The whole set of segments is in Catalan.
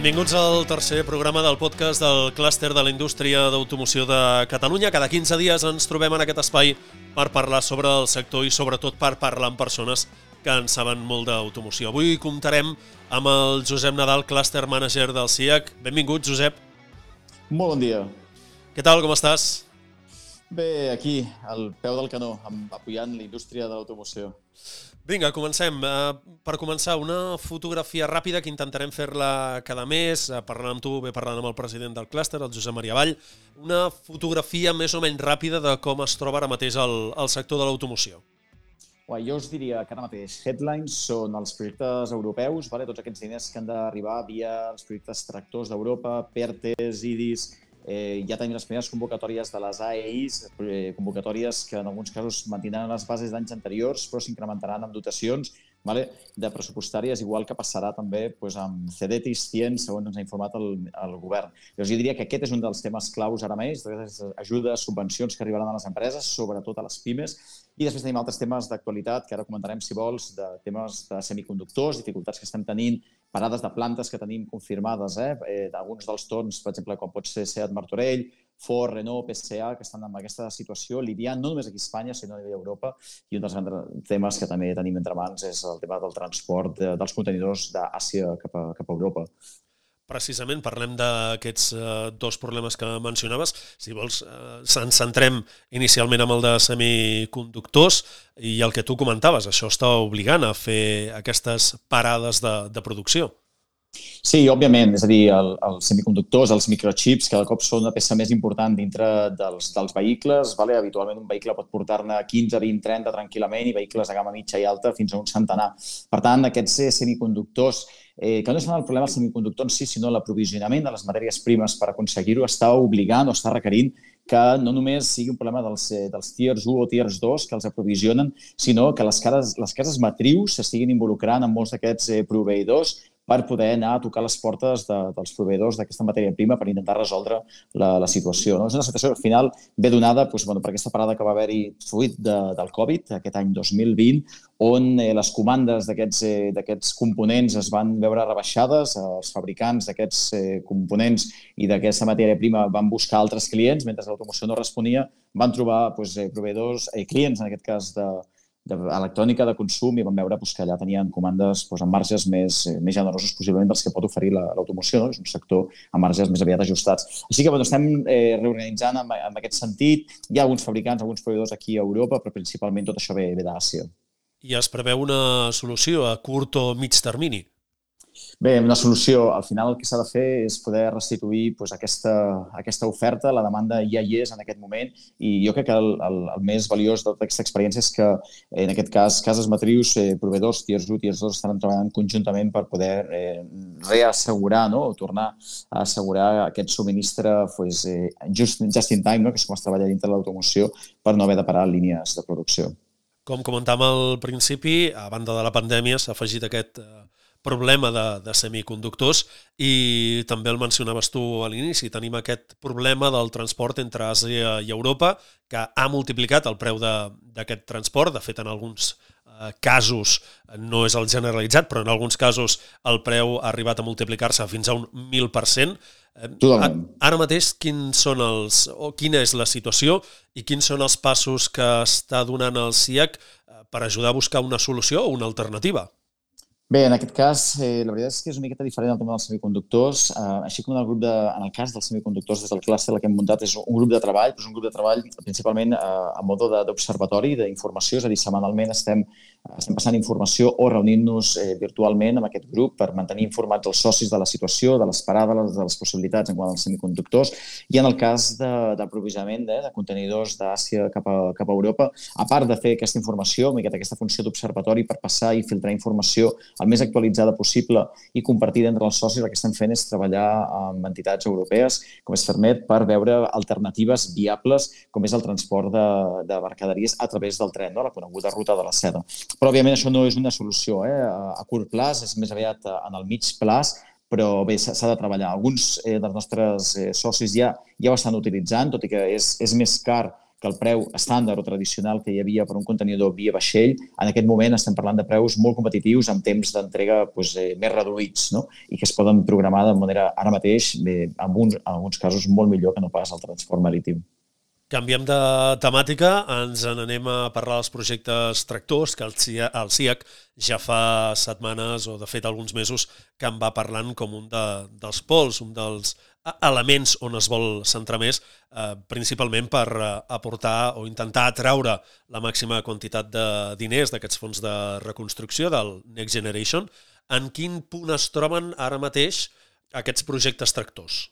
Benvinguts al tercer programa del podcast del clúster de la indústria d'automoció de Catalunya. Cada 15 dies ens trobem en aquest espai per parlar sobre el sector i sobretot per parlar amb persones que en saben molt d'automoció. Avui comptarem amb el Josep Nadal, clúster manager del CIAC. Benvingut, Josep. Molt bon dia. Què tal, com estàs? Bé, aquí, al peu del canó, apoyant la indústria de l'automoció. Vinga, comencem. Uh, per començar, una fotografia ràpida que intentarem fer-la cada mes, uh, parlant amb tu, bé parlant amb el president del clúster, el Josep Maria Vall, una fotografia més o menys ràpida de com es troba ara mateix el, el sector de l'automoció. Jo us diria que ara mateix headlines són els projectes europeus, vale? tots aquests diners que han d'arribar via els projectes tractors d'Europa, PERTES, IDIS, Eh, ja tenim les primeres convocatòries de les AEIs, eh, convocatòries que en alguns casos mantindran les bases d'anys anteriors, però s'incrementaran amb dotacions vale? de pressupostàries, igual que passarà també pues, amb CEDETIS 100, segons ens ha informat el, el govern. Jo diria que aquest és un dels temes claus ara més, ajudes, subvencions que arribaran a les empreses, sobretot a les pimes, i després tenim altres temes d'actualitat que ara comentarem, si vols, de temes de semiconductors, dificultats que estem tenint parades de plantes que tenim confirmades, eh? eh d'alguns dels torns, per exemple, com pot ser Seat Martorell, Ford, Renault, PSA, que estan en aquesta situació, lidiant no només aquí a Espanya, sinó a nivell d'Europa. I un dels temes que també tenim entre mans és el tema del transport de, dels contenidors d'Àsia cap, a, cap a Europa. Precisament parlem d'aquests eh, dos problemes que mencionaves. Si vols, eh, ens centrem inicialment amb el de semiconductors i el que tu comentaves, això està obligant a fer aquestes parades de, de producció. Sí, òbviament, és a dir, el, els semiconductors, els microchips, cada cop són una peça més important dintre dels, dels vehicles. Vale? Habitualment un vehicle pot portar-ne 15, 20, 30 tranquil·lament i vehicles de gamma mitja i alta fins a un centenar. Per tant, aquests semiconductors, eh, que no són el problema del semiconductor en si, sinó l'aprovisionament de les matèries primes per aconseguir-ho, està obligant o està requerint que no només sigui un problema dels, eh, dels tiers 1 o tiers 2 que els aprovisionen, sinó que les cases, les cases matrius s'estiguin involucrant en molts d'aquests eh, proveïdors per poder anar a tocar les portes de, dels proveïdors d'aquesta matèria prima per intentar resoldre la, la situació. No? És una situació al final ve donada doncs, bueno, per aquesta parada que va haver-hi fruit de, del Covid aquest any 2020, on eh, les comandes d'aquests eh, components es van veure rebaixades, els fabricants d'aquests eh, components i d'aquesta matèria prima van buscar altres clients, mentre l'automoció no responia, van trobar doncs, eh, proveïdors, eh, clients en aquest cas de, d'electrònica de consum i vam veure doncs, que allà tenien comandes doncs, amb marges més, eh, més generosos possiblement dels que pot oferir l'automoció. No? És un sector amb marges més aviat ajustats. Així que bueno, estem eh, reorganitzant en, en aquest sentit. Hi ha alguns fabricants, alguns proveïdors aquí a Europa, però principalment tot això ve, ve d'Àsia. I es preveu una solució a curt o mig termini? Bé, una solució, al final el que s'ha de fer és poder restituir doncs, aquesta, aquesta oferta, la demanda ja hi és en aquest moment i jo crec que el, el, el més valiós de tota aquesta experiència és que en aquest cas cases matrius, eh, proveïdors, tiers 1, tiers 2 estan treballant conjuntament per poder eh, reassegurar no? o tornar a assegurar aquest subministre pues, eh, just, just in time, no? que és com es treballa dintre de l'automoció per no haver de parar línies de producció. Com comentàvem al principi, a banda de la pandèmia s'ha afegit aquest eh, problema de, de semiconductors i també el mencionaves tu a l'inici, tenim aquest problema del transport entre Àsia i Europa que ha multiplicat el preu d'aquest transport, de fet en alguns eh, casos no és el generalitzat, però en alguns casos el preu ha arribat a multiplicar-se fins a un 1.000%. Eh, Totalment. Ara mateix, quins són els, o quina és la situació i quins són els passos que està donant el CIAC eh, per ajudar a buscar una solució o una alternativa? Bé, en aquest cas, eh, la veritat és que és una miqueta diferent el tema dels semiconductors. Eh, així com en el, grup de, en el cas dels semiconductors des del clúster que hem muntat és un grup de treball, però és un grup de treball principalment eh, a modo d'observatori, d'informació, és a dir, setmanalment estem, estem passant informació o reunint-nos eh, virtualment amb aquest grup per mantenir informats els socis de la situació, de les parades, de les possibilitats en quant als semiconductors. I en el cas d'aprovisionament de, de, de contenidors d'Àsia cap, a, cap a Europa, a part de fer aquesta informació, miqueta aquesta funció d'observatori per passar i filtrar informació el més actualitzada possible i compartir entre els socis, el que estem fent és treballar amb entitats europees, com és Fermet, per veure alternatives viables, com és el transport de, de mercaderies a través del tren, no? la coneguda ruta de la seda. Però, òbviament, això no és una solució eh? a curt plaç, és més aviat en el mig plaç, però bé, s'ha de treballar. Alguns eh, dels nostres eh, socis ja, ja ho estan utilitzant, tot i que és, és més car que el preu estàndard o tradicional que hi havia per un contenidor via vaixell, en aquest moment estem parlant de preus molt competitius amb temps d'entrega doncs, eh, més reduïts no? i que es poden programar de manera ara mateix, bé, en, uns, en alguns casos, molt millor que no pas el transport marítim. Canviem de temàtica, ens n'anem a parlar dels projectes tractors, que el CIAC ja fa setmanes o de fet alguns mesos que en va parlant com un de, dels pols, un dels elements on es vol centrar més, eh, principalment per eh, aportar o intentar atraure la màxima quantitat de diners d'aquests fons de reconstrucció del Next Generation. En quin punt es troben ara mateix aquests projectes tractors?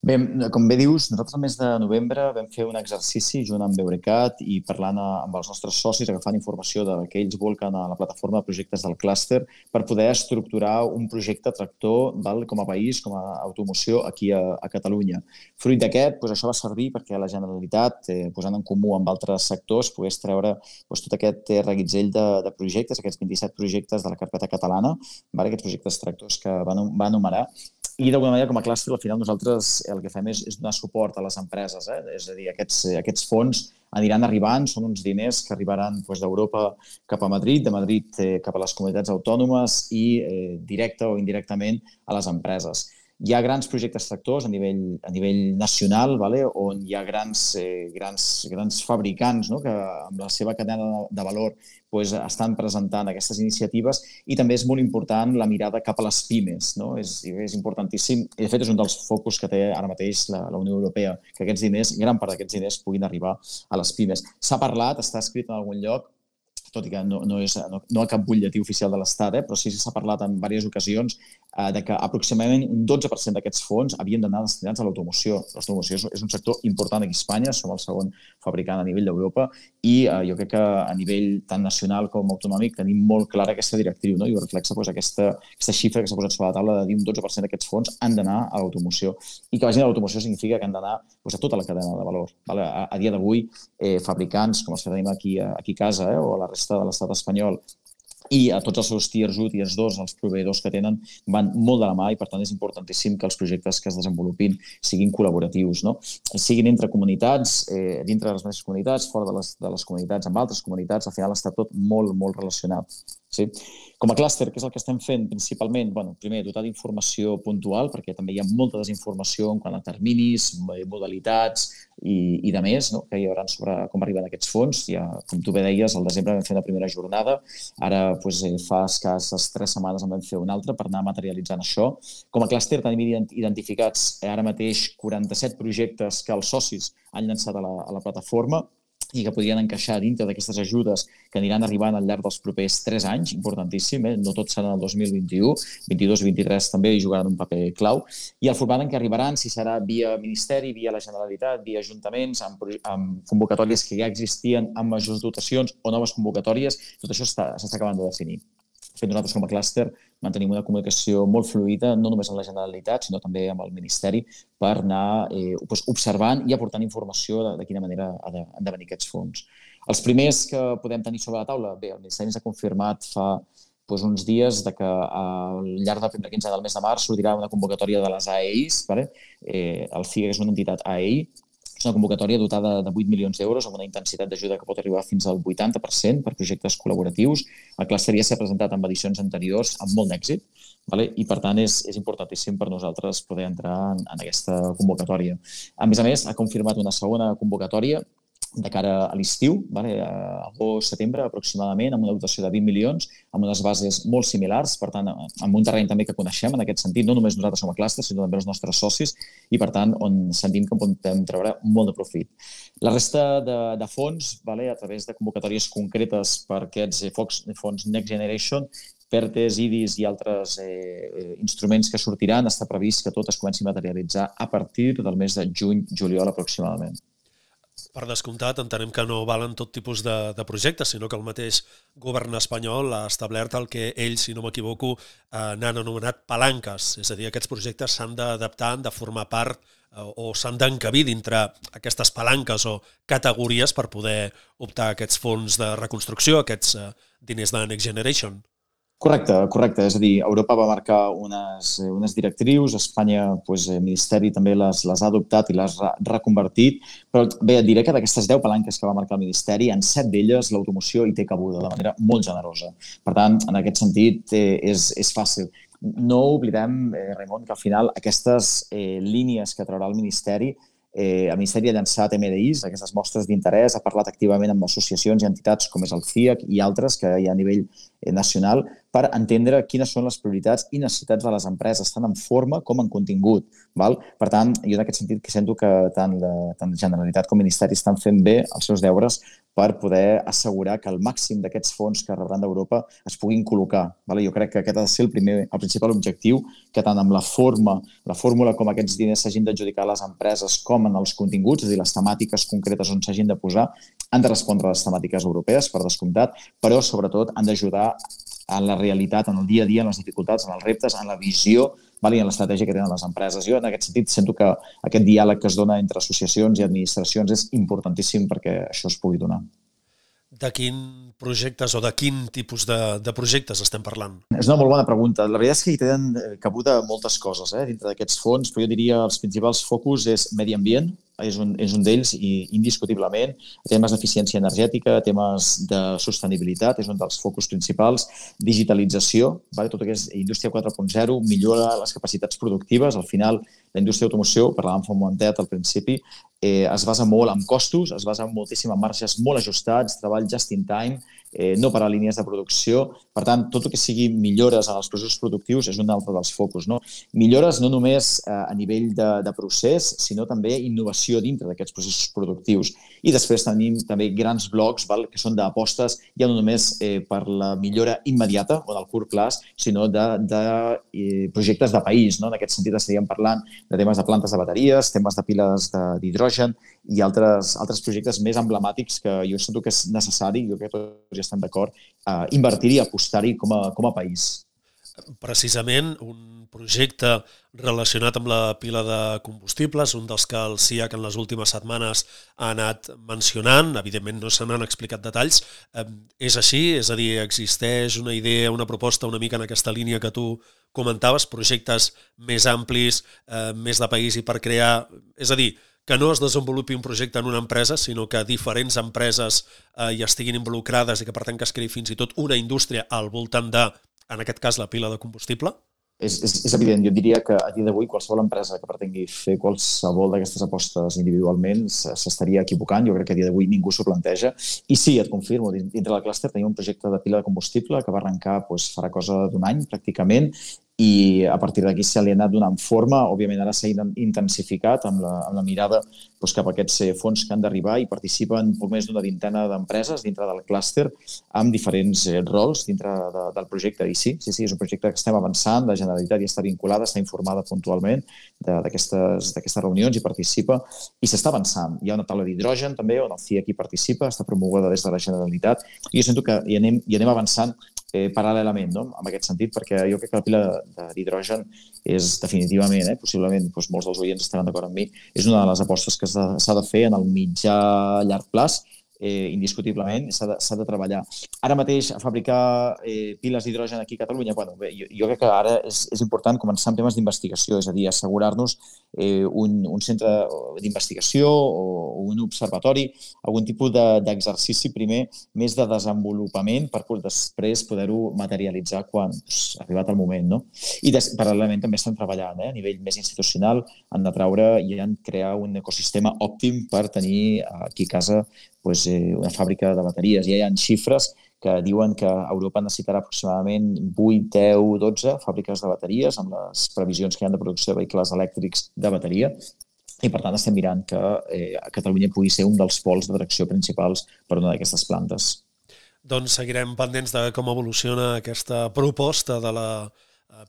Bé, com bé dius, nosaltres al mes de novembre vam fer un exercici junt amb Eurecat i parlant amb els nostres socis, agafant informació de que ells volquen a la plataforma de projectes del clúster per poder estructurar un projecte tractor val, com a país, com a automoció aquí a, a Catalunya. Fruit d'aquest, doncs això va servir perquè la Generalitat, eh, posant en comú amb altres sectors, pogués treure doncs, tot aquest eh, reguitzell de, de projectes, aquests 27 projectes de la carpeta catalana, val, aquests projectes tractors que va, va enumerar, i d'alguna manera, com a clúster, al final nosaltres el que fem és, és donar suport a les empreses. Eh? És a dir, aquests, aquests fons aniran arribant, són uns diners que arribaran doncs, d'Europa cap a Madrid, de Madrid eh, cap a les comunitats autònomes i eh, directe o indirectament a les empreses. Hi ha grans projectes tractors a nivell, a nivell nacional, vale? on hi ha grans, eh, grans, grans fabricants no? que amb la seva cadena de valor pues, estan presentant aquestes iniciatives i també és molt important la mirada cap a les pimes. No? És, és importantíssim, i de fet és un dels focus que té ara mateix la, la Unió Europea, que aquests diners, gran part d'aquests diners puguin arribar a les pimes. S'ha parlat, està escrit en algun lloc, tot i que no, no, és, no, no a cap butlletí oficial de l'Estat, eh, però sí que s'ha parlat en diverses ocasions eh, de que aproximadament un 12% d'aquests fons havien d'anar destinats a l'automoció. L'automoció és, un sector important aquí a Espanya, som el segon fabricant a nivell d'Europa i eh, jo crec que a nivell tant nacional com autonòmic tenim molt clara aquesta directriu no? i ho reflexa doncs, aquesta, aquesta xifra que s'ha posat sobre la taula de dir un 12% d'aquests fons han d'anar a l'automoció. I que vagin a l'automoció significa que han d'anar doncs, a tota la cadena de valor. Vale? A, a dia d'avui, eh, fabricants com els que tenim aquí, aquí a casa eh, o a la resta de l'estat espanyol i a tots els seus tiers 1, tiers 2, els proveïdors que tenen, van molt de la mà i per tant és importantíssim que els projectes que es desenvolupin siguin col·laboratius, no? siguin entre comunitats, eh, dintre de les mateixes comunitats, fora de les, de les comunitats, amb altres comunitats, al final està tot molt, molt relacionat. Sí? Com a clúster, què és el que estem fent principalment? Bueno, primer, dotar d'informació puntual, perquè també hi ha molta desinformació en quant a terminis, modalitats i, i de més, no? que hi haurà sobre com arriben aquests fons. Ja, com tu bé deies, al desembre vam fer una primera jornada, ara doncs, fa escasses tres setmanes en vam fer una altra per anar materialitzant això. Com a clúster tenim identificats ara mateix 47 projectes que els socis han llançat a la, a la plataforma, i que podrien encaixar dintre d'aquestes ajudes que aniran arribant al llarg dels propers 3 anys, importantíssim, eh? no tot serà el 2021, 22 i 23 també hi jugaran un paper clau, i el format en què arribaran, si serà via Ministeri, via la Generalitat, via ajuntaments, amb, amb convocatòries que ja existien, amb majors dotacions o noves convocatòries, tot això s'està acabant de definir fet nosaltres com a clúster mantenim una comunicació molt fluida, no només amb la Generalitat, sinó també amb el Ministeri, per anar eh, doncs, observant i aportant informació de, de quina manera ha de, han de venir aquests fons. Els primers que podem tenir sobre la taula, bé, el Ministeri ens ha confirmat fa doncs, uns dies de que al llarg del primer quinze del mes de març sortirà una convocatòria de les AEIs, vale? eh, el FIGA és una entitat AEI, és una convocatòria dotada de 8 milions d'euros amb una intensitat d'ajuda que pot arribar fins al 80% per projectes col·laboratius. El cluster ja s'ha presentat en edicions anteriors amb molt d'èxit vale? i, per tant, és, és importantíssim per nosaltres poder entrar en, en aquesta convocatòria. A més a més, ha confirmat una segona convocatòria de cara a l'estiu, vale? a agost-setembre aproximadament, amb una dotació de 20 milions, amb unes bases molt similars, per tant, amb un terreny també que coneixem en aquest sentit, no només nosaltres com a clúster, sinó també els nostres socis, i per tant, on sentim que podem treure molt de profit. La resta de, de fons, vale? a través de convocatòries concretes per aquests fons Next Generation, PERTES, IDIS i altres eh, instruments que sortiran, està previst que tot es comenci a materialitzar a partir del mes de juny-juliol aproximadament. Per descomptat, entenem que no valen tot tipus de, de projectes, sinó que el mateix govern espanyol ha establert el que ells, si no m'equivoco, eh, n'han anomenat palanques. És a dir, aquests projectes s'han d'adaptar, han de formar part eh, o s'han d'encabir dintre aquestes palanques o categories per poder optar a aquests fons de reconstrucció, aquests eh, diners de Next Generation. Correcte, correcte. És a dir, Europa va marcar unes, unes directrius, Espanya, doncs, el Ministeri també les, les ha adoptat i les ha reconvertit, però bé, et diré que d'aquestes 10 palanques que va marcar el Ministeri, en 7 d'elles l'automoció hi té cabuda de manera molt generosa. Per tant, en aquest sentit, eh, és, és fàcil. No oblidem, eh, Raimon, que al final aquestes eh, línies que traurà el Ministeri Eh, el Ministeri ha llançat MDIs, aquestes mostres d'interès, ha parlat activament amb associacions i entitats com és el CIAC i altres que hi ha a nivell eh, nacional per entendre quines són les prioritats i necessitats de les empreses, tant en forma com en contingut. Val? Per tant, jo en aquest sentit que sento que tant la, tant la Generalitat com el Ministeri estan fent bé els seus deures per poder assegurar que el màxim d'aquests fons que rebran d'Europa es puguin col·locar. Vale? Jo crec que aquest ha de ser el, primer, el principal objectiu, que tant amb la forma, la fórmula com aquests diners s'hagin d'adjudicar a les empreses com en els continguts, és a dir, les temàtiques concretes on s'hagin de posar, han de respondre a les temàtiques europees, per descomptat, però sobretot han d'ajudar en la realitat, en el dia a dia, en les dificultats, en els reptes, en la visió val? i en l'estratègia que tenen les empreses. Jo, en aquest sentit, sento que aquest diàleg que es dona entre associacions i administracions és importantíssim perquè això es pugui donar. De quin projectes o de quin tipus de, de projectes estem parlant? És una molt bona pregunta. La veritat és que hi tenen cabuda moltes coses eh, dintre d'aquests fons, però jo diria els principals focus és medi ambient, és un, és un d'ells i indiscutiblement. Temes d'eficiència energètica, temes de sostenibilitat, és un dels focus principals. Digitalització, vale? tot és indústria 4.0, millora les capacitats productives. Al final, la indústria d'automoció, parlàvem fa un momentet al principi, eh, es basa molt en costos, es basa en moltíssim en marges molt ajustats, treball just in time, eh, no per a línies de producció. Per tant, tot el que sigui millores en els processos productius és un altre dels focus. No? Millores no només eh, a nivell de, de procés, sinó també innovació dintre d'aquests processos productius. I després tenim també grans blocs val, que són d'apostes ja no només eh, per la millora immediata o del curt plaç, sinó de, de eh, projectes de país. No? En aquest sentit estaríem parlant de temes de plantes de bateries, temes de piles d'hidrogen i altres, altres projectes més emblemàtics que jo sento que és necessari, jo crec que tots ja estan d'acord, a invertir-hi i apostar-hi com, a, com a país. Precisament un projecte relacionat amb la pila de combustibles, un dels que el CIAC en les últimes setmanes ha anat mencionant, evidentment no se n'han explicat detalls, eh, és així? És a dir, existeix una idea, una proposta una mica en aquesta línia que tu comentaves, projectes més amplis, eh, més de país i per crear... És a dir, que no es desenvolupi un projecte en una empresa, sinó que diferents empreses eh, hi estiguin involucrades i que per tant que es creï fins i tot una indústria al voltant de, en aquest cas, la pila de combustible? És, és, és evident, jo diria que a dia d'avui qualsevol empresa que pretengui fer qualsevol d'aquestes apostes individualment s'estaria equivocant, jo crec que a dia d'avui ningú s'ho planteja. I sí, et confirmo, dintre del clúster tenim un projecte de pila de combustible que va arrencar doncs, farà cosa d'un any pràcticament i a partir d'aquí se li ha anat donant forma. Òbviament ara s'ha intensificat amb la, amb la mirada doncs, cap a aquests eh, fons que han d'arribar i participen poc més d'una vintena d'empreses dintre del clúster amb diferents eh, rols dintre de, del projecte. I sí, sí, sí, és un projecte que estem avançant, la Generalitat ja està vinculada, està informada puntualment d'aquestes reunions i participa i s'està avançant. Hi ha una taula d'hidrogen també on el CIEC hi participa, està promoguda des de la Generalitat i jo sento que hi anem, hi anem avançant eh, paral·lelament, no? en aquest sentit, perquè jo crec que la pila d'hidrogen és definitivament, eh, possiblement doncs molts dels oients estaran d'acord amb mi, és una de les apostes que s'ha de fer en el mitjà llarg plaç eh, indiscutiblement, s'ha de, de treballar. Ara mateix, a fabricar eh, piles d'hidrogen aquí a Catalunya, bueno, bé, jo, jo crec que ara és, és important començar amb temes d'investigació, és a dir, assegurar-nos eh, un, un centre d'investigació o un observatori, algun tipus d'exercici de, primer més de desenvolupament per després poder-ho materialitzar quan ha arribat el moment. No? I des, paral·lelament també estan treballant eh, a nivell més institucional en atraure i en crear un ecosistema òptim per tenir aquí a casa pues, eh, una fàbrica de bateries. Ja hi ha xifres que diuen que Europa necessitarà aproximadament 8, 10, 12 fàbriques de bateries amb les previsions que hi ha de producció de vehicles elèctrics de bateria i per tant estem mirant que eh, Catalunya pugui ser un dels pols de tracció principals per una d'aquestes plantes. Doncs seguirem pendents de com evoluciona aquesta proposta de la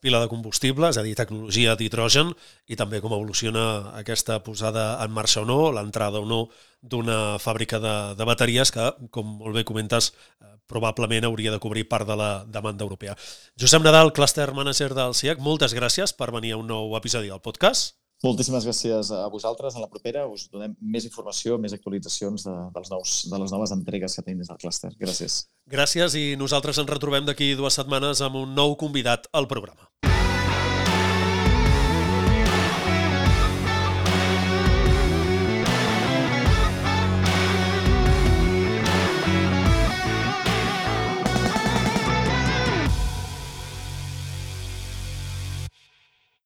pila de combustible, és a dir, tecnologia d'hidrogen, i també com evoluciona aquesta posada en marxa o no, l'entrada o no d'una fàbrica de, de bateries que, com molt bé comentes, eh, probablement hauria de cobrir part de la demanda europea. Josep Nadal, Cluster Manager del CIAC, moltes gràcies per venir a un nou episodi del podcast. Moltíssimes gràcies a vosaltres. En la propera us donem més informació, més actualitzacions de, dels nous, de les noves entregues que tenim des del clúster. Gràcies. Gràcies i nosaltres ens retrobem d'aquí dues setmanes amb un nou convidat al programa.